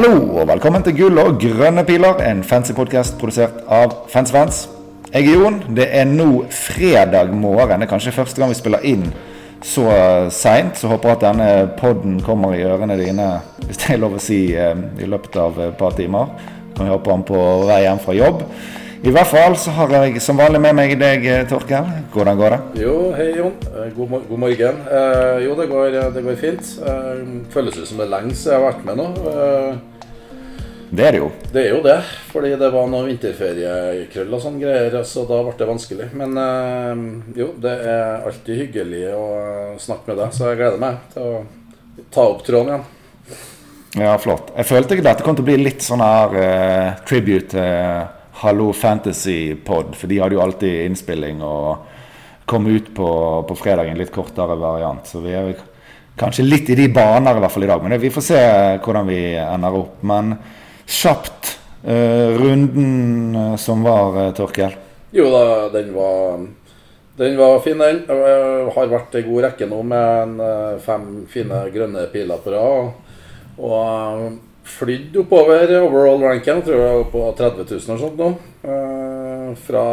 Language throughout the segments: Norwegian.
Hallo og velkommen til Gull og grønne piler, en fancy podkast produsert av Fansfans. Jeg er Jon. Det er nå fredag morgen. Det er kanskje første gang vi spiller inn så seint. Så håper jeg at denne podden kommer i ørene dine, hvis det er lov å si, eh, i løpet av et par timer. Kan vi håpe han på vei hjem fra jobb. I hvert fall så har jeg som vanlig med meg deg, Torkel. Hvordan går det? Jo, hei Jon. Eh, god, god morgen. Eh, jo, det går, det går fint. Eh, føles ut som det er lenge siden jeg har vært med nå. Eh, det er det jo. Det er jo det, fordi det var noe vinterferiekrøll og sånn greier, så da ble det vanskelig. Men øh, jo, det er alltid hyggelig å snakke med deg, så jeg gleder meg til å ta opp tråden igjen. Ja, flott. Jeg følte ikke dette kom til å bli litt sånn her uh, tribute til Hallo Fantasy-pod, for de hadde jo alltid innspilling og kom ut på, på fredag en litt kortere variant. Så vi er kanskje litt i de baner i hvert fall i dag. Men vi får se hvordan vi ender opp. Men kjapt uh, runden uh, som var, uh, Torkel? Jo da, den var den var fin, den. Har vært ei god rekke nå med fem fine grønne piler på rad. Og flydd oppover overall-ranken. Tror jeg på 30 000 og sånt nå. Eh, fra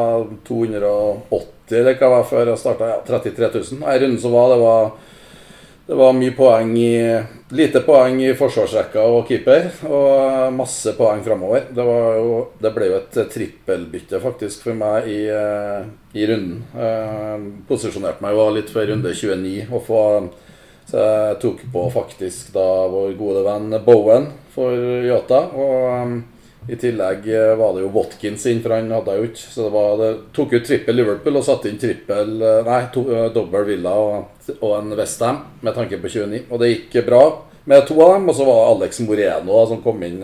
280 eller hva var før jeg starta. Ja, 33 000. Ei runde som var, det var det var mye poeng i Lite poeng i forsvarsrekka og keeper, og masse poeng framover. Det, det, ble jo et trippelbytte faktisk for meg i, i runden. Jeg posisjonerte meg jo litt før runde 29 og få så jeg tok på faktisk da vår gode venn Bowen for Yota. Og i tillegg eh, var det jo Watkins inn, for han hadde jo ikke Så det, var, det tok ut trippel Liverpool og satte inn trippel eh, Nei, to, uh, dobbel Villa og, og en Westham med tanke på 29. Og det gikk bra med to av dem. Og så var Alex Moreno da, som kom inn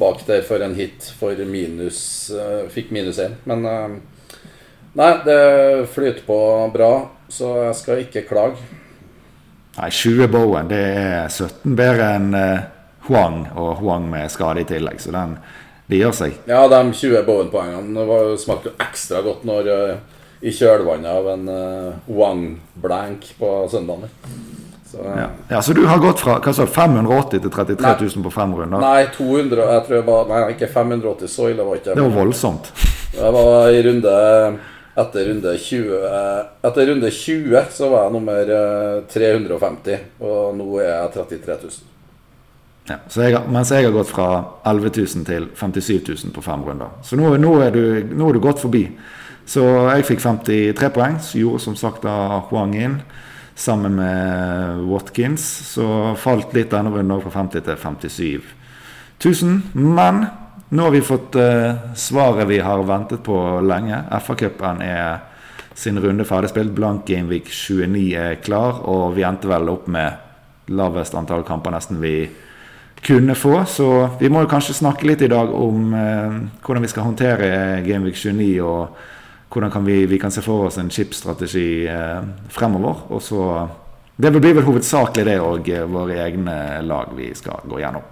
bak der for en hit for minus Fikk minus én. Men nei, det flyter på bra, så jeg skal ikke klage. Nei, 20 Bowen det er 17 bedre enn Huang, og Huang med skade i tillegg. Så den, de gjør seg. Ja, de 20 Bowen-poengene smakte ekstra godt når uh, i kjølvannet av en uh, Wang-blank på søndagen. Så, ja. ja. så du har gått fra sa 580 til 33 000 på fem runder? Nei, 200, jeg tror jeg var, nei, ikke 580. Så ille var ikke det. var voldsomt. Det var i runde etter runde 20 Etter runde 20 så var jeg nummer 350, eh, og nå er jeg 33 000. Ja, jeg, mens jeg har gått fra 11 000 til 57 000 på fem runder. Så nå, nå, er, du, nå er, du, godt forbi. Så jeg fikk 53 poeng, så gjorde som sagt da Huang inn sammen med Watkins. Så falt litt denne runden fra 50 til 57 000. Men nå har vi fått uh, svaret vi har ventet på lenge. FA-cupen er sin runde ferdigspilt. Blank Gameweek 29 er klar, og vi endte vel opp med lavest antall kamper nesten vi kunne få. Så vi må kanskje snakke litt i dag om eh, hvordan vi skal håndtere Gameweek 29, og hvordan kan vi, vi, kan se for oss en chipstrategi eh, fremover. Og så Det blir vel hovedsakelig det og våre egne lag vi skal gå gjennom.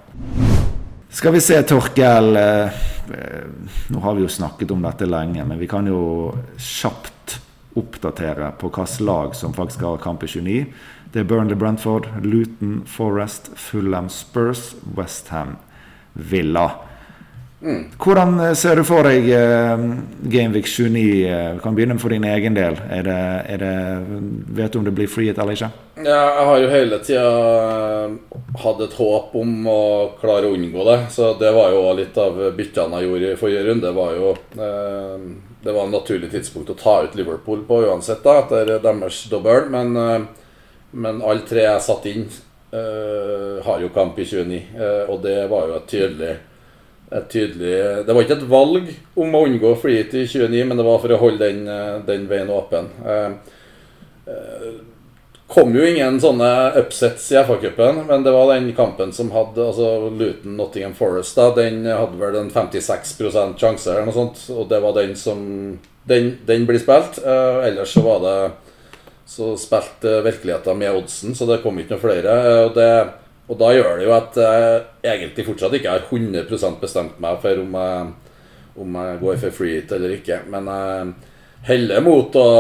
Skal vi se, Torkel. Eh, eh, nå har vi jo snakket om dette lenge, men vi kan jo kjapt oppdatere på hvilket lag som faktisk har kamp i 29. Det er Burnley Brentford, Luton Forest, Fulham Spurs, Westham Villa. Mm. Hvordan eh, ser du for deg uh, Gameweek 29? Vi kan begynne for din egen del. Er det, er det, vet du om det blir frihet eller ikke? Ja, jeg har jo hele tida uh, hatt et håp om å klare å unngå det. Så det var jo litt av byttene jeg gjorde i forrige runde. var jo uh, Det var en naturlig tidspunkt å ta ut Liverpool på uansett, da, etter deres dobbel. Men, men alle tre jeg satte inn, har jo kamp i 29, og det var jo et tydelig et tydelig Det var ikke et valg om å unngå flyet i 29, men det var for å holde den, eh, den veien åpen. Uh, eh, kom jo ingen sånne upsets i FA-cupen, men det var den kampen som hadde altså Luton Nottingham Forest. da, Den hadde vel en 56% sjanse, eller noe sånt, og det var den som Den, den blir spilt. Eh, ellers så var det Så spilte virkeligheten med oddsen, så det kom ikke noen flere. og det og da gjør det jo at jeg egentlig fortsatt ikke har 100 bestemt meg for om jeg, om jeg går for free hit eller ikke. Men jeg heller mot å,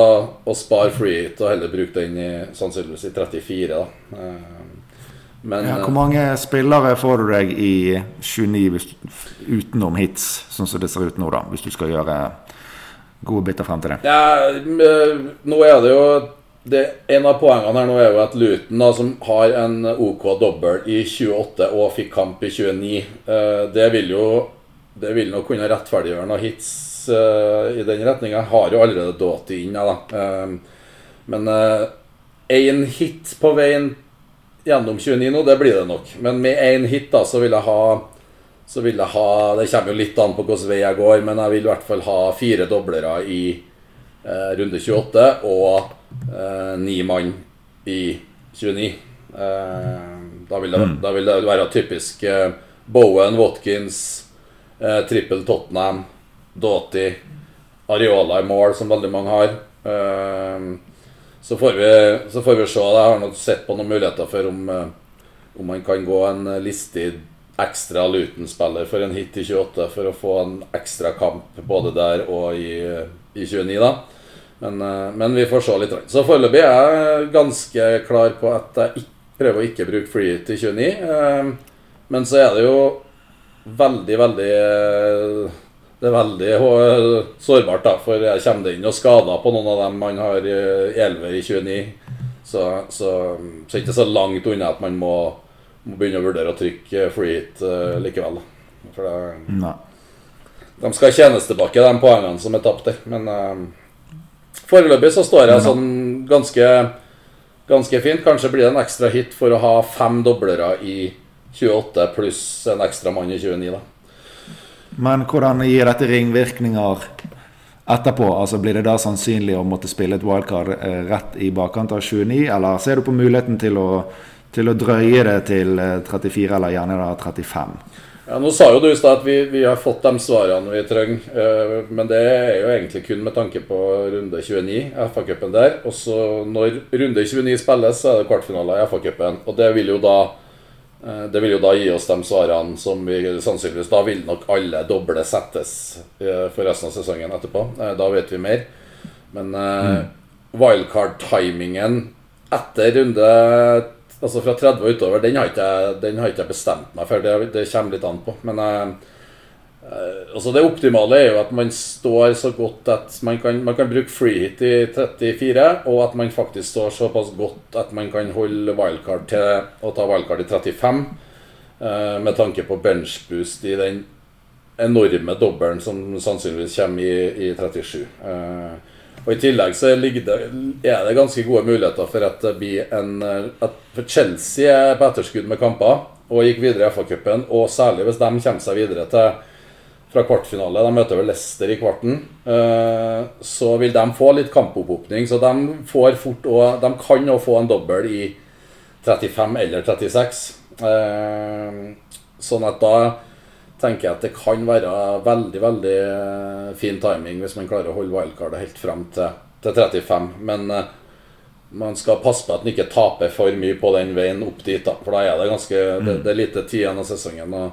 å spare free hit og heller bruke den i, sannsynligvis i 34. da. Eh, Men Ja, eh, hvor mange spillere får du deg i 29 hvis, utenom hits, sånn som det ser ut nå, da? Hvis du skal gjøre gode biter frem til det. Ja, nå er det jo det, En av poengene her nå er jo at Luton, da, som har en OK dobbel i 28 og fikk kamp i 29, eh, det vil jo det vil nok kunne rettferdiggjøre noen hits eh, i den retninga. Har jo allerede Doughty inn, da. Eh, men én hit på veien gjennom 29 nå, det blir det nok. Men med én hit da, så vil jeg ha så vil jeg ha Det kommer jo litt an på hvilken vei jeg går, men jeg vil i hvert fall ha fire doblere i eh, runde 28 og eh, ni mann i 29. Eh, da, vil det, da vil det være typisk eh, Bowen, Watkins, eh, trippel Tottenham, Doughty, Areola i mål, som veldig mange har. Eh, så får, vi, så får vi se. Jeg har nok sett på noen muligheter for om, eh, om man kan gå en eh, listig ekstra Luton-spiller for en hit i 28 for å få en ekstra kamp både der og i, i 29, da. Men, eh, men vi får se litt. Så foreløpig er jeg ganske klar på at jeg prøver å ikke bruke hit i 29. eh, Men så er det jo veldig, veldig eh, Det er veldig sårbart, da. For jeg kommer det inn og skader på noen av dem man har i 11 i 29. Så, så, så ikke så langt unna at man må, må begynne å vurdere å trykke eh, likevel. For det, Nei. de skal tjenes tilbake, de poengene som er tapt der. Men eh, foreløpig så står jeg sånn ganske, ganske fint. Kanskje blir det en ekstra hit for å ha fem doblere i 28 pluss en ekstra mann i 29, da. Men hvordan gir dette ringvirkninger etterpå? Altså Blir det da sannsynlig å måtte spille et wildcard eh, rett i bakkant av 29, eller ser du på muligheten til å, til å drøye det til eh, 34, eller gjerne da 35? Ja, Nå sa jo du i stad at vi, vi har fått de svarene vi trenger, eh, men det er jo egentlig kun med tanke på runde 29, FA-cupen der. Og så når runde 29 spilles, så er det kvartfinaler i FA-cupen. Og det vil jo da eh, det vil jo da gi oss de svarene som vi sannsynligvis Da vil nok alle doble settes eh, for resten av sesongen etterpå. Da vet vi mer. Men mm. wildcard-timingen etter runde Altså fra 30 og utover, den har ikke jeg, den har ikke jeg bestemt meg for. Det, det kommer litt an på. Men eh, eh, altså det optimale er jo at man står så godt at man kan, man kan bruke free hit i 34, og at man faktisk står såpass godt at man kan holde wildcard til å ta wildcard i 35, eh, med tanke på benchboost i den enorme dobbelen som sannsynligvis kommer i, i 37. Og I tillegg så det, er det ganske gode muligheter for at det blir en at For Chelsea er på etterskudd med kamper og gikk videre i FA-cupen. Og særlig hvis de kommer seg videre til fra kvartfinale, de møter vel Leicester i kvarten, eh, så vil de få litt kampopphopning. Så de får fort også, De kan òg få en dobbel i 35 eller 36. Eh, sånn at da tenker jeg at det kan være veldig veldig eh, fin timing hvis man klarer å holde wildcardet helt frem til, til 35. Men uh, man skal passe på at man ikke taper for mye på den veien opp dit. da For da er det ganske det, det er lite tid igjen av sesongen å,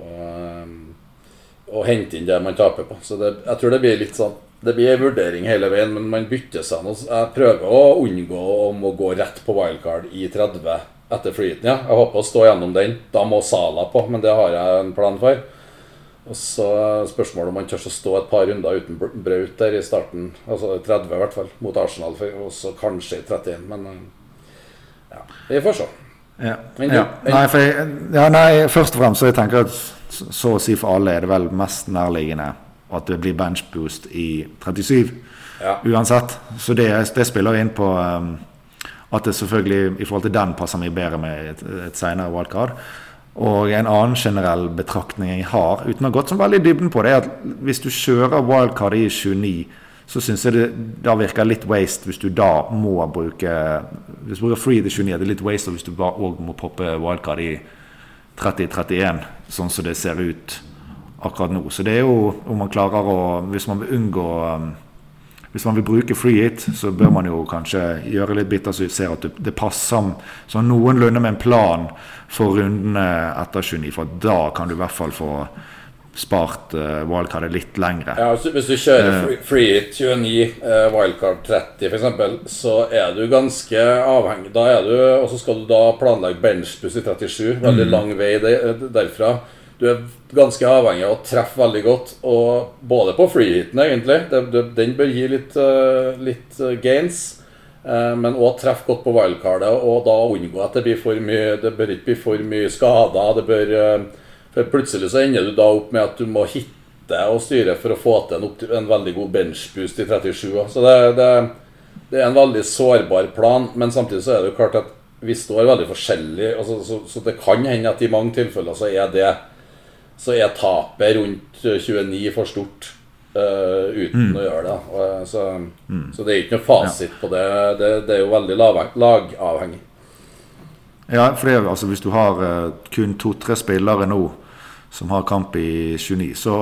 å, eh, hente inn det man taper på. Så det, jeg tror det blir litt sånn det blir en vurdering hele veien, men man bytter seg nå. Jeg prøver å unngå om å gå rett på wildcard i 30 etter flyten. Ja. Jeg håper å stå gjennom den. Da må Sala på, men det har jeg en plan for. Og så spørsmålet om man tør å stå et par runder uten br- Braut der i starten. Altså 30 i hvert fall, mot Arsenal. Og så kanskje i 31, men eh, ja, vi får se. Ja. Men ja. Nei, for jeg, ja, nei, først og fremst så jeg tenker at så så å si for alle er det vel mest nærliggende at det blir benchboost i 37 Ja. uansett. Så det, det spiller inn på um, at det selvfølgelig i forhold til den passer mye bedre med et, et senere wildcard. Og en annen generell betraktning jeg har, uten å ha gått så veldig i dybden på det, er at hvis du kjører wildcard i 29, så syns jeg det da virker litt waste hvis du da må bruke Hvis du bruker free til 29, er det litt waste hvis du òg må poppe wildcard i 30-31, sånn som det ser ut akkurat nå. Så det er jo om man klarer å Hvis man vil unngå um, hvis man vil bruke freehit, så bør man jo kanskje gjøre litt bitter så du ser at det, det passer sånn noenlunde med en plan for rundene etter 29. For da kan du i hvert fall få spart uh, wildcardet litt lengre. Ja, altså, Hvis du kjører free, free hit 29, uh, wildcard 30 f.eks., så er du ganske avhengig. Da er du, Og så skal du da planlegge benchbuss i 37. Veldig mm. lang vei derfra. Du er ganske avhengig av å treffe veldig godt, og både på freehiten, egentlig. Den bør gi litt, uh, litt gains. Men òg treffe godt på wildcardet, og da unngå at det blir for mye Det bør ikke bli for mye skader. Det bør for plutselig så ender du da opp med at du må hitte og styre for å få til en, en veldig god benchboost i 37. Så det, det, det, er en veldig sårbar plan, men samtidig så er det jo klart at vi står veldig forskjellig. Altså, så, så, det kan hende at i mange tilfeller så er det Så er tapet rundt 29 for stort. Uh, uten mm. å gjøre det. Og, så, mm. så, det er ikke noe fasit ja. på det. det. det. er jo veldig lagavhengig. Ja, for det, altså, hvis du har uh, kun to-tre spillere nå som har kamp i 29, så,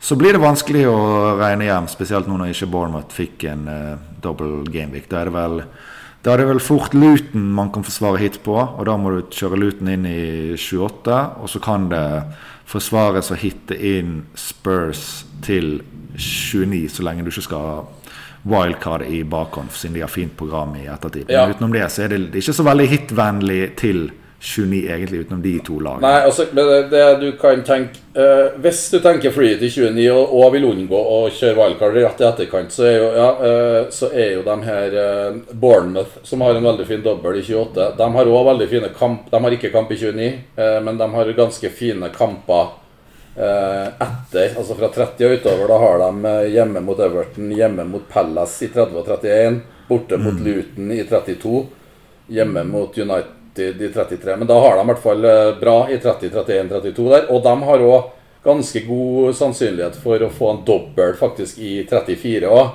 så blir det vanskelig å regne hjem. Spesielt nå når ikke Bournemouth fikk en uh, double gameweek. Da er det vel da er det vel fort Luton man kan forsvare hit på, og da må du kjøre Luton inn i 28. Og så kan det forsvares å hitte inn Spurs til 29, så lenge du ikke skal wildcard i bakhånd, siden de har fint program i ettertid. Ja. Men utenom det så er det ikke så veldig hitvennlig til 29, egentlig, utenom de to lagene. Nei, altså, det, det du kan tenke uh, Hvis du tenker free til 29 og, og, vil unngå å kjøre wildcard rett i etterkant, så er jo, ja, uh, så er jo de her uh, Bournemouth, som har en veldig fin dobbel i 28, de har òg veldig fine kamp De har ikke kamp i 29, men de har ganske fine kamper etter, altså fra 30 og utover, da har de hjemme mot Everton, hjemme mot Palace i 30 og 31, borte mot mm. Luton i 32, hjemme mot United i 33. Men da har de i hvert fall eh, bra i 30, 31, 32 der. Og de har òg ganske god sannsynlighet for å få en dobbel faktisk i 34 òg.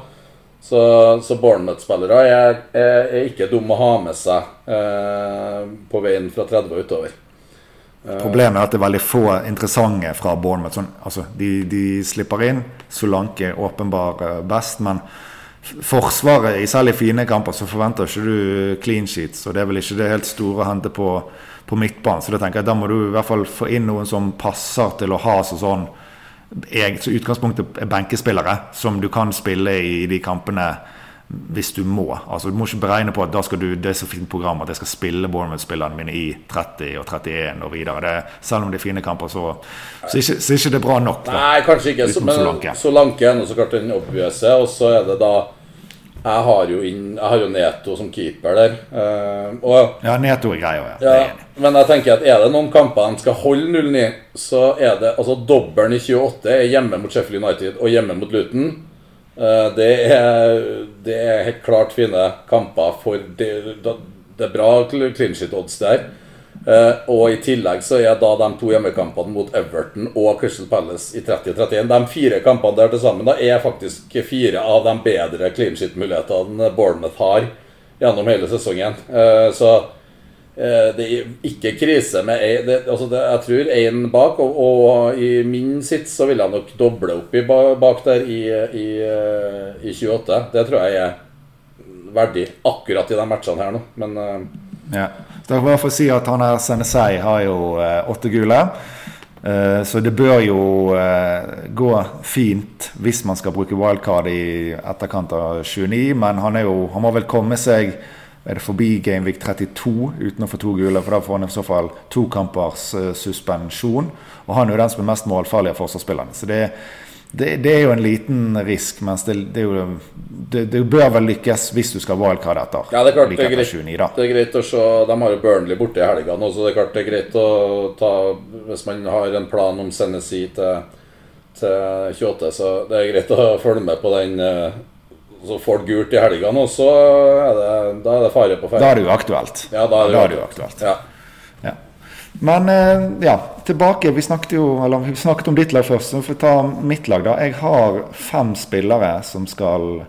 Så, så Bournemouth-spillere er, er, er, ikke dumme å ha med seg eh, på veien fra 30 og utover. Problemet er at det er veldig få interessante fra Bournemouth. Sånn, altså, de, de, slipper inn. Solanke er åpenbar eh, best. Men Forsvaret, i særlig fine kamper, så forventer ikke du clean sheets. Og det er vel ikke det helt store å hente på, på midtbanen. Så da tenker jeg da må du i hvert fall få inn noen som passer til å ha så sånn jeg, så utgangspunktet er benkespillere som du kan spille i de kampene hvis du må. Altså Du må ikke beregne på at da skal du, det er så fint program at jeg skal spille Bournemouth-spillerne mine i 30 og 31 og videre. Det, selv om det er fine kamper, så, så, ikke, så ikke det er bra nok. Da, Nei, kanskje ikke. Så, men Solanke. Solanke er så klart den obviøse. Og så er det da jeg har jo, inn, jeg har jo Neto som keeper der. Uh, og, ja, Neto er greia, ja. ja. Men jeg tenker at er det noen kamper de skal holde 0-9, så er det altså Dobbelen i 28 er hjemme mot Sheffield United og hjemme mot Luton. Eh, det er, det er, helt klart fine kamper for Det, det er bra clean shit-odds der. Uh, og i tillegg så er da de to hjemmekampene mot Everton og Crystal Palace i 30-31 De fire kampene der til sammen da er faktisk fire av de bedre clean shit-mulighetene Bournemouth har gjennom hele sesongen. Uh, så Eh, det er ikke krise med ei altså Jeg tror én bak, og, og, i min sits så vil jeg nok doble opp i bak der i, i, eh, i, 28. Det tror jeg er verdig akkurat i de matchene her nå, men uh... ja. Så jeg bare få si at han her Senesei har jo åtte gule. Så det bør jo gå fint hvis man skal bruke wildcard i etterkant av 29, men han, jo, han må vel komme seg er det forbi Gamevik 32 uten å få to gule, for da får han i så fall to kampers uh, suspensjon. Og han er jo den som er mest målfarlig av forsvarsspillerne. Så det, det, det, er jo en liten risk, mens det, det, jo, det, bør vel lykkes hvis du skal wildcard etter. Ja, det er klart det er, greit, 29, det er greit å se De har jo Burnley borte i helga nå, så det er klart det er greit å ta Hvis man har en plan om Senesi til, til 28, så det er greit å følge med på den. Uh, så får du gult i helgene, og så er det, da er det fare på ferde. Da er det uaktuelt. Ja, da er det, da er det uaktuelt. Ja. ja. Men eh, ja, tilbake. Vi snakket jo eller, vi snakket om ditt lag først. Så får vi ta mitt lag, da. Jeg har fem spillere som skal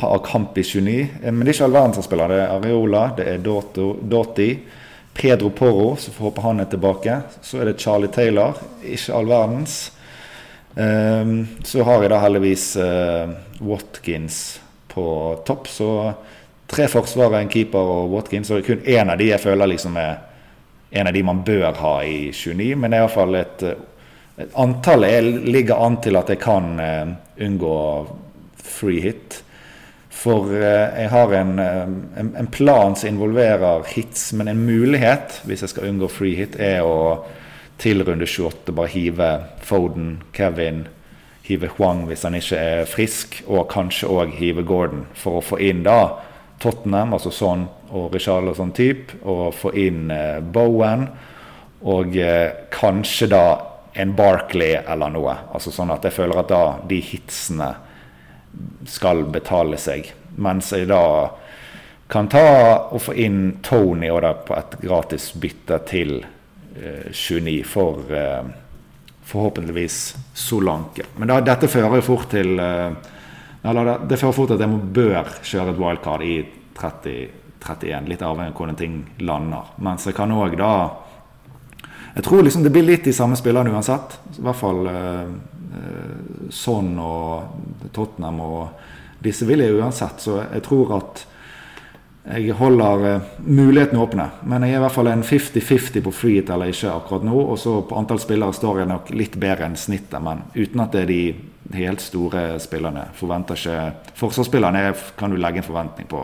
ha kamp i 29. Eh, men det er ikke all verden som spiller. Det er Areola, det er Dotti, Pedro Porro, så får håpe han er tilbake. Så er det Charlie Taylor, ikke all verdens. Um, så har jeg da heldigvis uh, Watkins på topp. Så tre forsvarere, en keeper og Watkins. Og kun én av de jeg føler liksom er en av de man bør ha i 29. Men det er iallfall et, et antall jeg ligger an til at jeg kan eh, unngå free hit. For eh, jeg har en, eh, en, en, plan som involverer hits, men en mulighet, hvis jeg skal unngå free hit, er å til runde 28 bare hive Foden, Kevin, hive Huang hvis han ikke er frisk, og kanskje òg hive Gordon, for å få inn da Tottenham, altså sånn, og Richard og sånn type, og få inn eh, Bowen, og eh, kanskje da en Barkley eller noe. Altså sånn at jeg føler at da de hitsene skal betale seg. Mens jeg da kan ta og få inn Tony og da på et gratis bytte til eh, 29 for eh, forhåpentligvis Solanke. Men da, dette fører jo fort til eh, Det fører fort til at jeg må bør kjøre et wildcard i 30-31, litt avhengig av hvordan ting lander. Mens jeg kan òg da jeg tror liksom det blir litt de samme spillerne uansett. I hvert fall Son og Tottenham og disse vil jeg uansett. Så jeg tror at jeg holder eh, mulighetene åpne. Men jeg er i hvert fall en 50-50 på free hit eller ikke akkurat nå. Og så på antall spillere står jeg nok litt bedre enn snittet, men uten at det er de helt store spillerne. Forventer ikke Forsvarsspillerne kan du legge en forventning på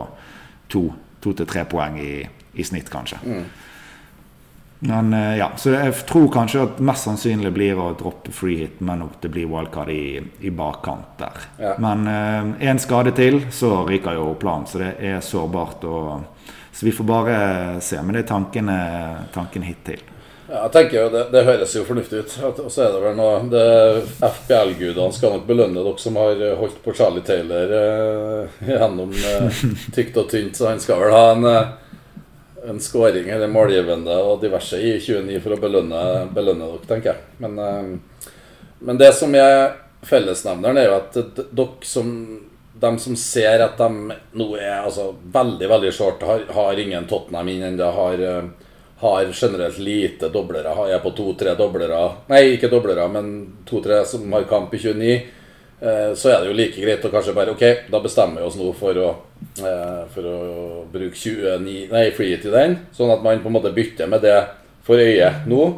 to, to til tre poeng i, i snitt, kanskje. Mm. Men eh, ja, Så jeg tror kanskje at mest sannsynlig blir å droppe free hit, men at det blir wildcard i, i bakkant der. Ja. Men én eh, skade til, så ryker jo planen. Så det er sårbart. Og, så vi får bare se. Men det er tanken, tanken hittil. Ja, jeg tenker jo det, det, høres jo fornuftig ut. Og så er det vel noe FBL-gudene skal nok belønne dere som har holdt på Charlie Taylor eh, gjennom eh, tykt og tynt, så han skal vel ha en eh, en scoring eller målgivende og diverse i 29 for å belønne, belønne dere, tenker jeg. Men, eh, men, det som er fellesnevneren, er jo at dere som de som ser at de nå er altså, veldig veldig short, har, har ingen Tottenham inn ennå, har, eh, har, generelt lite doblere. Jeg på to-tre doblere Nei, ikke doblere, men to-tre som har kamp i 29 Eh, så er det jo like greit å kanskje bare Ok, da bestemmer vi oss nå for å, eh, for å bruke 29, nei, flyet til den. Sånn at man på en måte bytter med det for øyet nå.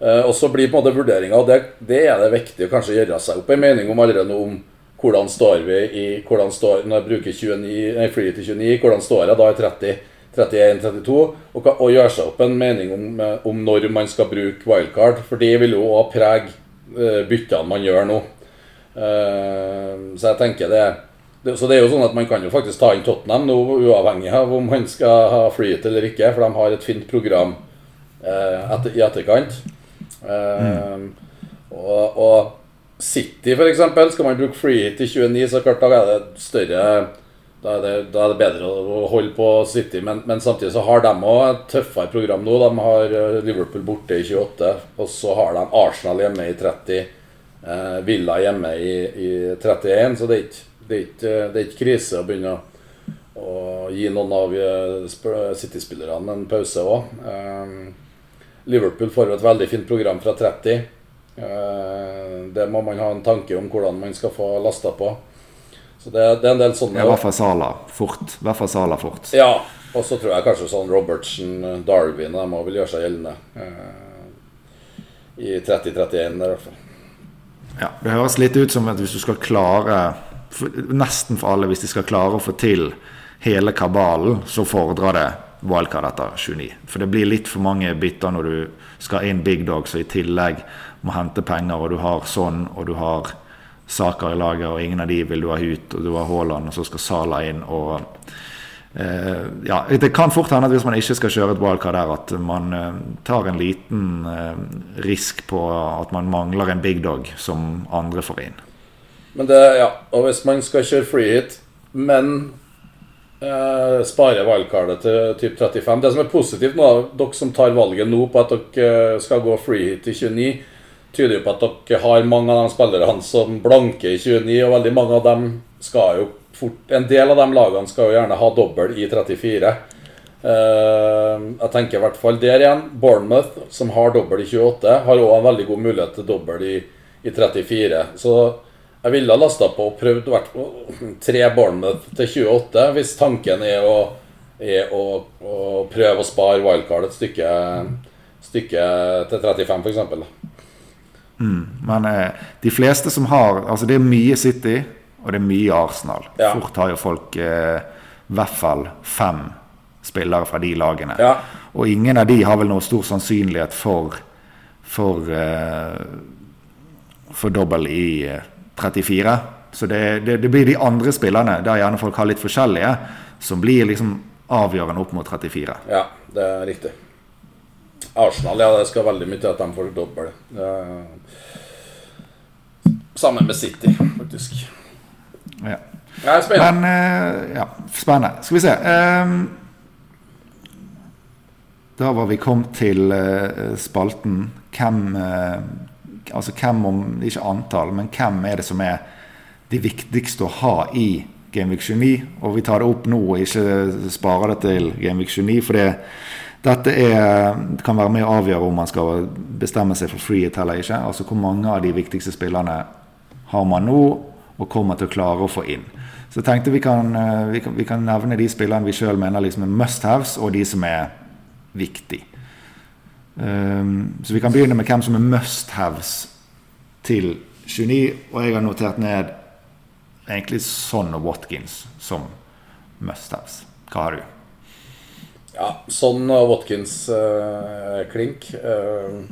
Eh, og så blir på en måte vurderinga, og det, det, er det viktig å kanskje gjøre seg opp en mening om allerede nå om hvordan står vi i hvordan står, Når jeg bruker 29, nei, free til 29, hvordan står jeg da i 30? 31-32, og, og gjøre seg opp en mening om, om, når man skal bruke wildcard. For det vil jo òg prege byttene man gjør nå. Uh, så jeg tenker det, Så det er jo sånn at man kan jo faktisk ta inn Tottenham nå, uavhengig av om han skal ha flyet eller ikke, for de har et fint program etter, i etterkant. Mm. og, og, City, f.eks., skal man bruke freehit i 29, så klart da er det større da er, det, da er det, bedre å holde på City, men, men samtidig så har de òg et tøffere program nå. De har Liverpool borte i 28, og så har de Arsenal hjemme i 30 eh, Villa hjemme i, i 31, så det er, ikke, det, er ikke, det er ikke krise å begynne å, gi noen av eh, City-spillerne en pause òg. Eh, Liverpool får et veldig fint program fra 30. Eh, det må man ha en tanke om hvordan man skal få lasta på. Så det, det, er en del sånne I hvert fall Sala fort. I hvert fall Sala fort. Ja, og så tror jeg kanskje sånn Robertsen, Darwin De må vil gjøre seg gjeldende. Eh, I 30-31 der i hvert fall. Ja, Det høres litt ut som at hvis du skal klare Nesten for alle, hvis de skal klare å få til hele kabalen, så fordrer det wildcard etter 29. For det blir litt for mange bytter når du skal inn big dogs og i tillegg må hente penger, og du har sånn, og du har saker i laget, og ingen av de vil du ha ut, og du har Haaland, og så skal Sala inn. og ja, Det kan fort hende at hvis man ikke skal kjøre et wildcard der, at man uh, tar en liten uh, risk på at man mangler en big dog som andre får inn. Men det, ja, og hvis man skal kjøre free hit, men spare wildcardet til typ 35 Det som er positivt nå, dere som tar valget nå på at dere skal gå free hit i 29, tyder jo på at dere har mange av de spillerne som blanker i 29, og veldig mange av dem skal jo fort En del av de lagene skal jo gjerne ha dobbel i 34. Uh, eh, jeg tenker i hvert fall der igjen. Bournemouth, som har dobbel i 28, har òg en veldig god mulighet til dobbel i, i 34. Så jeg ville ha lasta på og prøvd hvert, tre Bournemouth til 28, hvis tanken er å, er å, å prøve å spare wildcard et stykke, stykke til 35, f.eks. Mm, men eh, de fleste som har Altså, det er mye City, og det er mye Arsenal. Ja. Fort har jo folk eh, i hvert fall fem spillere fra de lagene. Ja. Og ingen av de har vel noe stor sannsynlighet for for, eh, for dobbel i eh, 34. Så det, det, det blir de andre spillerne, der gjerne folk har litt forskjellige, som blir liksom avgjørende opp mot 34. Ja, det er riktig. Arsenal, ja, det skal veldig mye til at de får dobbel. Sammen med City, faktisk. Ja. Ja, spennende. Men eh, ja, spennende. Skal vi se. Ehm, da var vi kommet til eh, spalten hvem eh, Altså hvem om Ikke antall, men hvem er det som er de viktigste å ha i Gameweek 29? Og vi tar det opp nå og ikke sparer det til Gameweek 29. For det, dette er, det kan være med å avgjøre om man skal bestemme seg for free hit eller ikke. Altså hvor mange av de viktigste spillerne har man nå og kommer til å klare å få inn. Så jeg tenkte vi kan, eh, vi kan, vi kan nevne de spillerne vi sjøl mener liksom er must-haves, og de som er viktig. Um, så vi kan begynne med hvem som er must-haves til 29. Og jeg har notert ned egentlig Son og Watkins som must-haves. Hva har du? Ja, Son og Watkins eh, uh,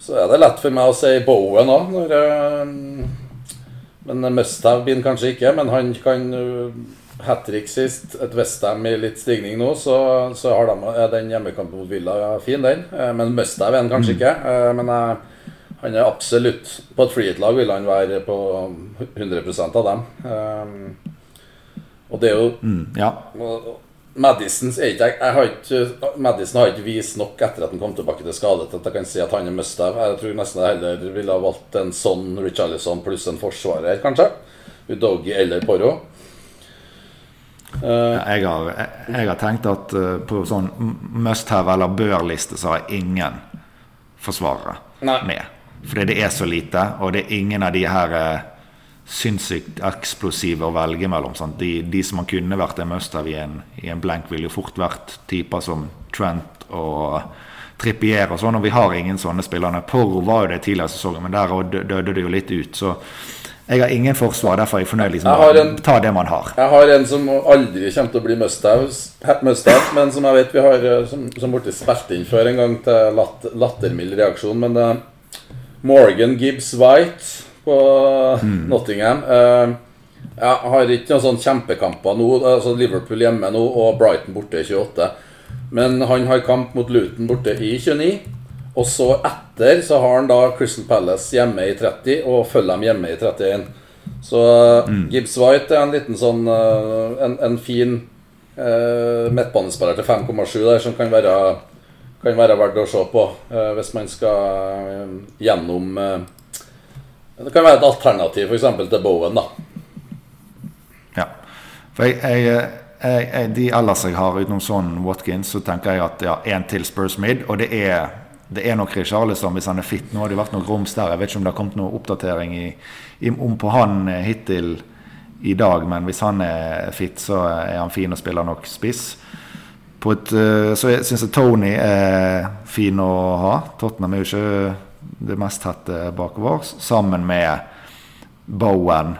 så er det lett for meg å si Bowen òg, når eh, Men Musthav binder kanskje ikke, men han kan uh, hat trick sist. Et Westham i litt stigning nå, så, så har de, er den hjemmekampen mot Villa ja, fin, den. Eh, men Musthav er han kanskje ikke. eh, men jeg, han er absolutt På et freehit-lag vil han være på 100% av dem. Eh, og det er jo Mm, ja. og- Madison har ikke, Madison har ikke vist nok etter at han kom tilbake til skade til at jeg kan si at han er must-have. Jeg tror nesten jeg heller ville ha valgt en sånn Richarlison pluss en forsvarer, kanskje. Udogi eller Poro. Uh, Jeg har, jeg, jeg har tenkt at uh, på sånn must-have eller bør-liste så har jeg ingen forsvarere med. Fordi det er så lite, og det er ingen av de her eh, sinnssykt eksplosive å velge mellom. De, de som man kunne vært en must-have i, en- i en blank, ville jo fort vært typer som Trent og Trippier og sånn, og vi har ingen sånne spillere. Porro var jo det tidligere i sesongen, men der døde det jo litt ut. Så jeg har ingen forsvar, derfor er jeg fornøyd. Liksom, Jeg en- Ta det man har. Jeg har en som aldri kommer til å bli must-have, must men som jeg vet vi har eh, som, som borti spilt inn før en gang til latter, lattermild reaksjon. Men uh, Morgan Gibbs White på Nottingham eh, Jeg har ikke noen sånne kjempekamper nå. Altså Liverpool hjemme nå og Brighton borte i 28. Men han har kamp mot Luton borte i 29. Og så etter så har han da Crystal Palace hjemme i 30 og Fulham hjemme i 31. Så Gibbs White er en liten sånn eh, En, en fin eh, midtbanespiller til 5,7 der som kan være kan være verdt å se på eh, hvis man skal eh, gjennom eh, Det kan være et alternativ f.eks. til Bowen. da Ja. For jeg, jeg, jeg, de ellers jeg har utenom sånn Watkins, så tenker jeg at ja, en til Spurs Mid. Og det er, det er nok Richarlison hvis han er fit. Nå har det vært noe grums der. Jeg vet ikke om det har kommet noe oppdatering i, i, om på han eh, hittil i dag, men hvis han er fit, så er han fin og spiller nok spiss. Et, eh, så syns jeg Tony er fin å ha. Tottenham er jo ikke det mest tette bakover. Sammen med Bowen.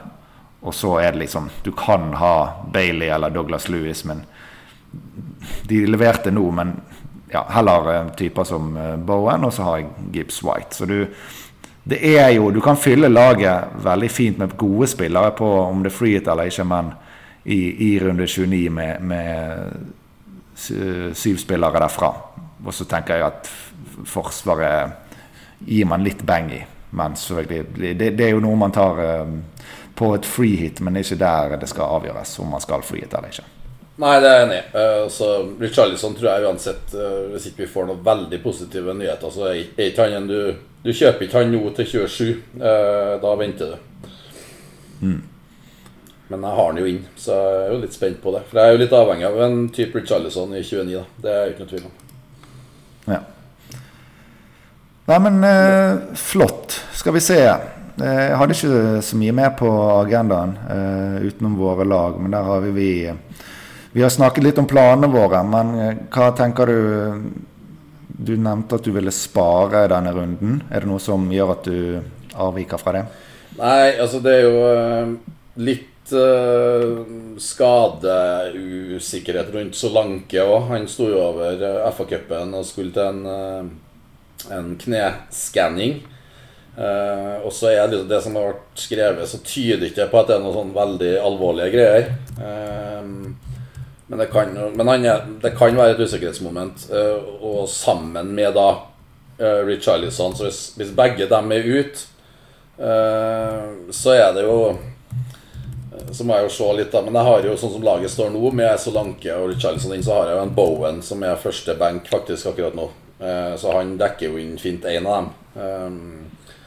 Og så er det liksom Du kan ha Bailey eller Douglas Lewis, men de leverte nå, men ja, heller eh, typer som eh, Bowen, og så har jeg Gibbs White. Så du Det er jo Du kan fylle laget veldig fint med gode spillere på om det er freehit eller ikke, men i, i runde 29 med, med syv spillere derfra. Og så tenker jeg at Forsvaret gir man litt bang i. Men selvfølgelig, det, det er jo noe man tar eh, på et free hit, men det er ikke der det skal avgjøres om man skal free hit eller ikke. Nei, det er jeg enig i. Uh, så Richarlison tror jeg uansett uh, Hvis ikke vi får noen veldig positive nyheter, så er ikke han en du Du kjøper ikke han nå til 27. Uh, Da venter du. Men jeg har han jo inn, så jeg er jo litt spent på det. For jeg er jo litt avhengig av en type Richarlison i 29. da Det er jeg ikke noe tvil om. Ja. Nei, men eh, flott. Skal vi se. Eh, Jeg hadde ikke så mye mer på agendaen eh, utenom våre lag, men der har vi vi Vi har snakket litt om planene våre, men eh, hva tenker du du nevnte at du ville spare denne runden. Er det noe som gjør at du avviker fra det? Nei, altså det er jo eh, litt uh, skadeusikkerhet rundt Solanke òg. Han sto jo over FA-cupen og skulle til en, uh, en kneskanning. Uh, og så er det, det som har vært skrevet, så tyder ikke på at det er noen sånn veldig alvorlige greier. men det kan, men er, det kan være et usikkerhetsmoment. og sammen med da uh, Richarlison, så hvis, hvis begge dem er ute så er det jo Så må jeg jo se litt, da. Men jeg har jo sånn som laget står nå, med Solanke og Richarlison inn, så har jeg jo en Bowen som er første benk faktisk akkurat nå. Eh, så han dekker jo inn fint én av dem.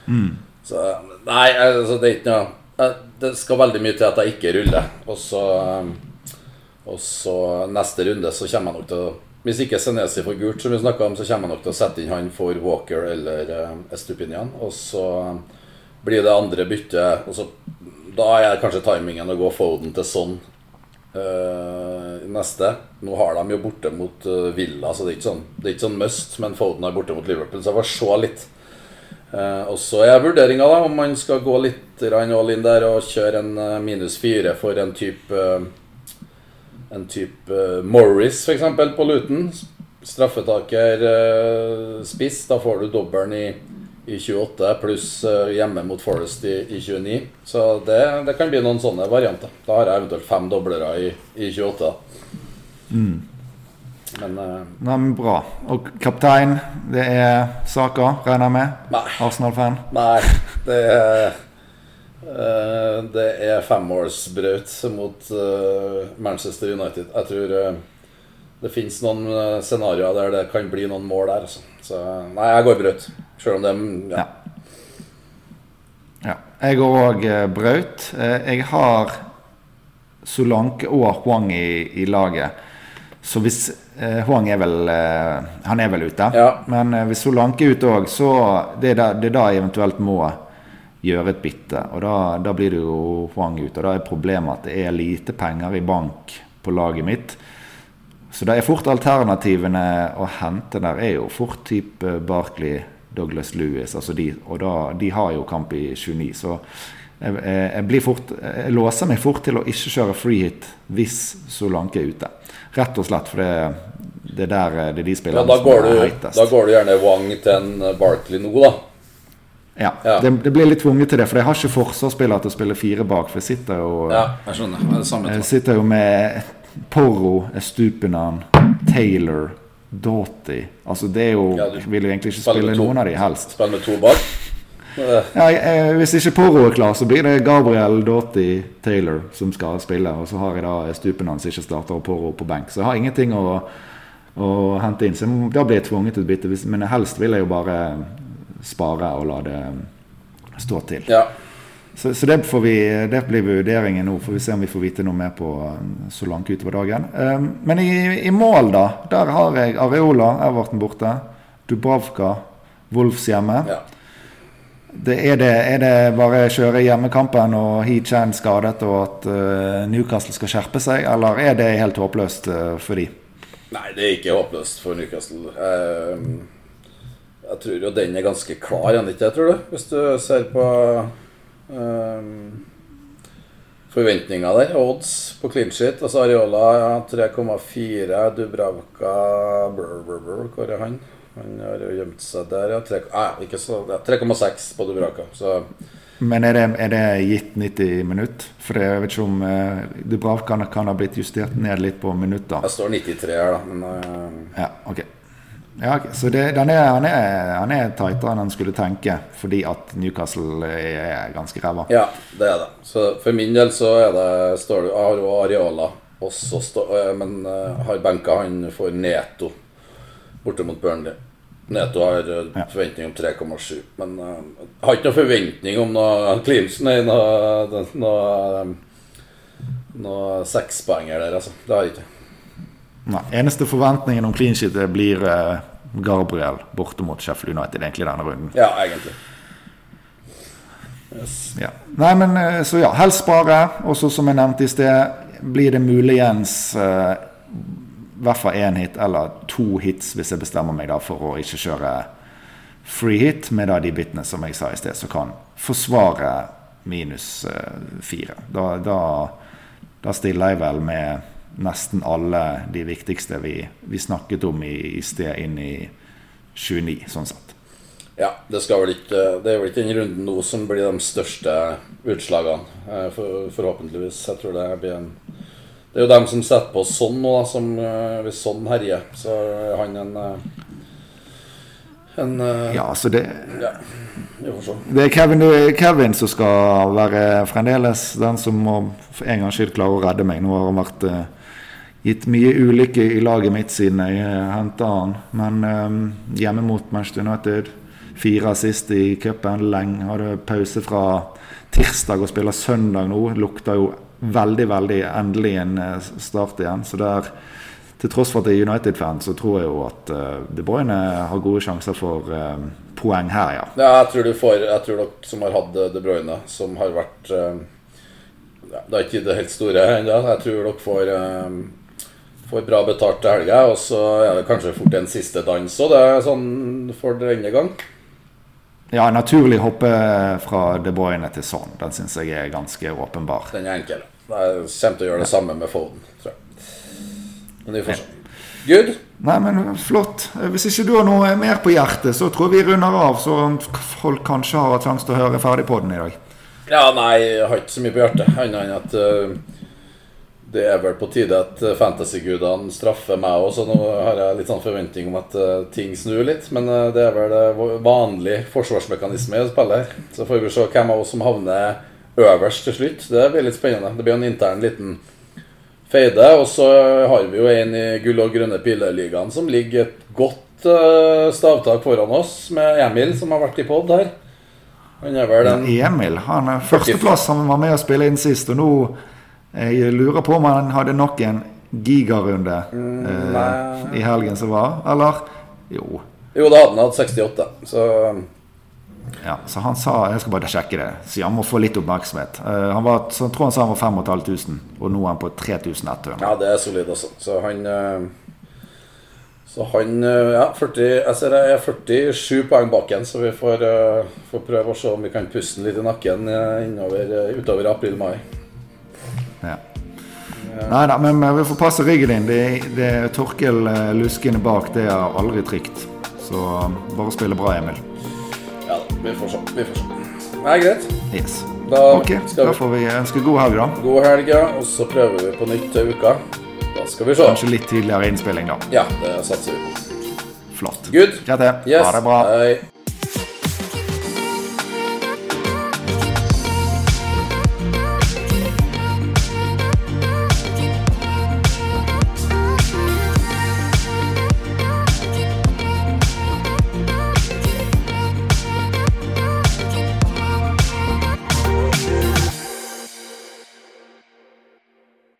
Mm. Så Nei, altså, det er ikke noe Det skal veldig mye til at jeg ikke ruller. Og så Og så neste runde så kommer jeg nok til å hvis ikke Senesi får gult, som vi om, så kommer jeg nok til å sette inn han for Walker eller uh, Estupinian. Og så blir det andre byttet altså, Da er kanskje timingen å gå Foden til sånn uh, neste. Nå har de jo borte mot uh, Villa, så det er ikke sånn Det er ikke sånn must, men Foden er borte mot Liverpool, så jeg får se litt. Uh, og så er vurderinga om man skal gå litt all in der og kjøre en uh, minus fire for en type En type Morris, f.eks., på Luton. Straffetaker spiss. Da får du dobbelen i i 28 pluss eh, hjemme mot Forest i, i 29. Så det, det, kan bli noen sånne varianter. Da har jeg eventuelt fem doblere i, i 28. Mm. Men, uh, Nei, men Bra. Og kaptein, det er Saka, regner jeg med? Arsenal-fan? Nei, det er uh, Det er femårsbraut mot uh, Manchester United. Jeg tror det finnes noen scenarioer der det kan bli noen mål der. Altså. Så nei, jeg går braut. Selv om det ja. ja. Jeg går òg brøt. braut. Eh, jeg har Solanke og Huang i, i, laget. Så hvis eh, Huang er vel eh, Han er vel ute. Ja. Men eh, hvis Solanke er ute òg, så det er, da, det er da jeg eventuelt må gjøre et bytte. Og da, da, blir det jo Huang ute. Og da er problemet at det er lite penger i bank på laget mitt. Så det er fort alternativene å hente der er jo fort type Barkley, Douglas Lewis. Altså de, og da, de har jo kamp i 29. Så jeg, jeg, blir fort, jeg låser meg fort til å ikke kjøre free hit hvis Solanke er ute. Rett og slett, for det, det, der, det er de spillerne ja, som er heitest. Da går du gjerne Wang til en Barkley nå, da. Ja, ja. Det, det, blir litt tvunget til det, for jeg har ikke forsvarsspiller til å spille fire bak. For jeg sitter jo, ja, jeg skjønner. Det er det samme, jeg sitter jo med Porro, Estupinan, Taylor, Doughty Altså det er jo ja, Jeg vil jo egentlig ikke spille noen av de helst. Spille med to bak? ja, eh, hvis ikke Porro er klar, så blir det Gabriel, Doughty, Taylor som skal spille. Og så har jeg da Stupinan som ikke starter, og Porro på benk. Så jeg har ingenting å, å hente inn. Så da blir jeg tvunget til å bytte. Men helst vil jeg jo bare spare og la det stå til. Ja. Så, så det, vi, det, blir vurderingen nå. Får vi se om vi får vite noe mer på um, så langt utover dagen. Um, men i, i, mål, da. Der har jeg Areola, Everton borte. Dubravka, Wolfs hjemme. Ja. Det, er, det, er, det, bare kjøre hjemmekampen og He Chan skadet og at uh, Newcastle skal skjerpe seg, eller er det helt håpløst uh, for de? Nei, det er ikke håpløst for Newcastle. Uh, jeg tror jo den er ganske klar, ikke jeg tror du? Hvis du ser på forventninger der. Odds på clean sheet. Altså Areola 3,4. Dubravka brr, brr, brr, Hvor er han? Han har jo gjemt seg der, ja. 3,6 på Dubravka. Så men er det, er det, gitt 90 minutter? For jeg vet ikke om eh, Dubravka kan ha blitt justert ned litt på minutter. Jeg står 93 her, da. Men, eh. Ja, ok ja, så det, er, han, er, han er tightere enn han skulle tenke, fordi at Newcastle er ganske ræva. Ja, det er det. Så for min del så er det, står det Areola, også stå, eh, men uh, har benka han for Neto borte mot Burnley. Neto har uh, forventning om 3,7, men uh, har ikke noe forventning om noe Clemson, nei, noe, noe, noe sekspoenger der, altså. Det har jeg ikke. Nei, Eneste forventningen om clean sheet blir uh, Gabriel borte mot Sheffield United egentlig denne runden. Ja, egentlig. Yes. Ja. Nei, men uh, så ja, helst spare. Og så som jeg nevnte i sted, blir det muligens uh, hvert fall én hit eller to hits hvis jeg bestemmer meg da for å ikke kjøre free hit med da de bitene som jeg sa i sted, som kan forsvare minus eh, fire. Da, da, da, stiller jeg vel med nesten alle de viktigste vi, vi snakket om i, i, sted, inn i 29, sånn sett. Ja, det, vel ikke, det er vel ikke den runden nå som blir de største utslagene, eh, for, forhåpentligvis. Jeg tror det blir en Det er jo dem som setter på sånn nå, som eh, hvis sånn herjer, så er han en en, uh, ja, så det ja, Det er Kevin, Kevin, som skal være fremdeles den som må for en gangs skyld klare å redde meg. Nå har han vært uh, gitt mye ulykke i laget mitt siden jeg uh, henta han. Men um, hjemme mot Manchester United, fire assist i cupen, lenge. Hadde pause fra tirsdag og spiller søndag nå. Lukter jo veldig, veldig endelig en start igjen. Så det er til tross for at jeg er United-fan, så tror jeg jo at uh, De Bruyne har gode sjanser for uh, poeng her, ja. ja. jeg tror du får Jeg tror dere som har hatt De Bruyne, som har vært uh, Det er ikke det helt store ennå. Jeg tror dere får, får bra betalt til helga, og så er det kanskje fort en siste dans òg. Det er sånn for denne gang. Ja, naturlig hoppe fra De Bruyne til sånn. Den syns jeg er ganske åpenbar. Den er enkel. Jeg kommer til å gjøre det samme med Foden, tror jeg. Men det får se. Good? Nei, men flott. Hvis ikke du har noe mer på hjertet, så tror vi runder av, så folk kanskje har sjanse til å høre ferdig på den i dag. Ja, nei, jeg har ikke så mye på hjertet, annet enn at uh, det er vel på tide at fantasygudene straffer meg òg, så nå har jeg litt sånn forventning om at uh, ting snur litt. Men uh, det er vel vanlig forsvarsmekanisme i spillet her. Så får vi se hvem av oss som havner øverst til slutt. Det blir litt spennende. Det blir en intern liten Feide. Og så har vi jo en i gull- og grønne pileligaen som ligger et godt stavtak foran oss, med Emil, som har vært i pod her. Han er vel den Emil han er førsteplass. Han var med å spille inn sist. Og nå jeg lurer på om han hadde nok en gigarunde mm, eh, i helgen som var, eller? Jo. Jo, da hadde han hatt 68. Så ja, så han sa Jeg skal bare sjekke det. Så han må få litt oppmerksomhet. Uh, han var, så jeg tror han sa han var 5500, og nå er han på 3100. Ja, det er solid, altså. Så han uh, Så han uh, Ja, 40, jeg ser det er 47 poeng bak igjen, så vi får, får, prøve å se om vi kan puste den litt i nakken innover, utover april-mai. Ja. Nei da, men vi får passe ryggen din. Det, det Torkel Luskene bak, det er aldri trygt. Så bare spille bra, Emil. Ja, vi får se. Vi får se. Det er greit. Yes. Da, okay, da får vi ønske god helg, da. God helg, ja. Og så prøver vi på nytt til uka. Da skal vi se. Kanskje litt tidligere innspilling, da. Ja, det satser vi på. Flott. Good. Greit, det. Yes. Ha det bra. Hei.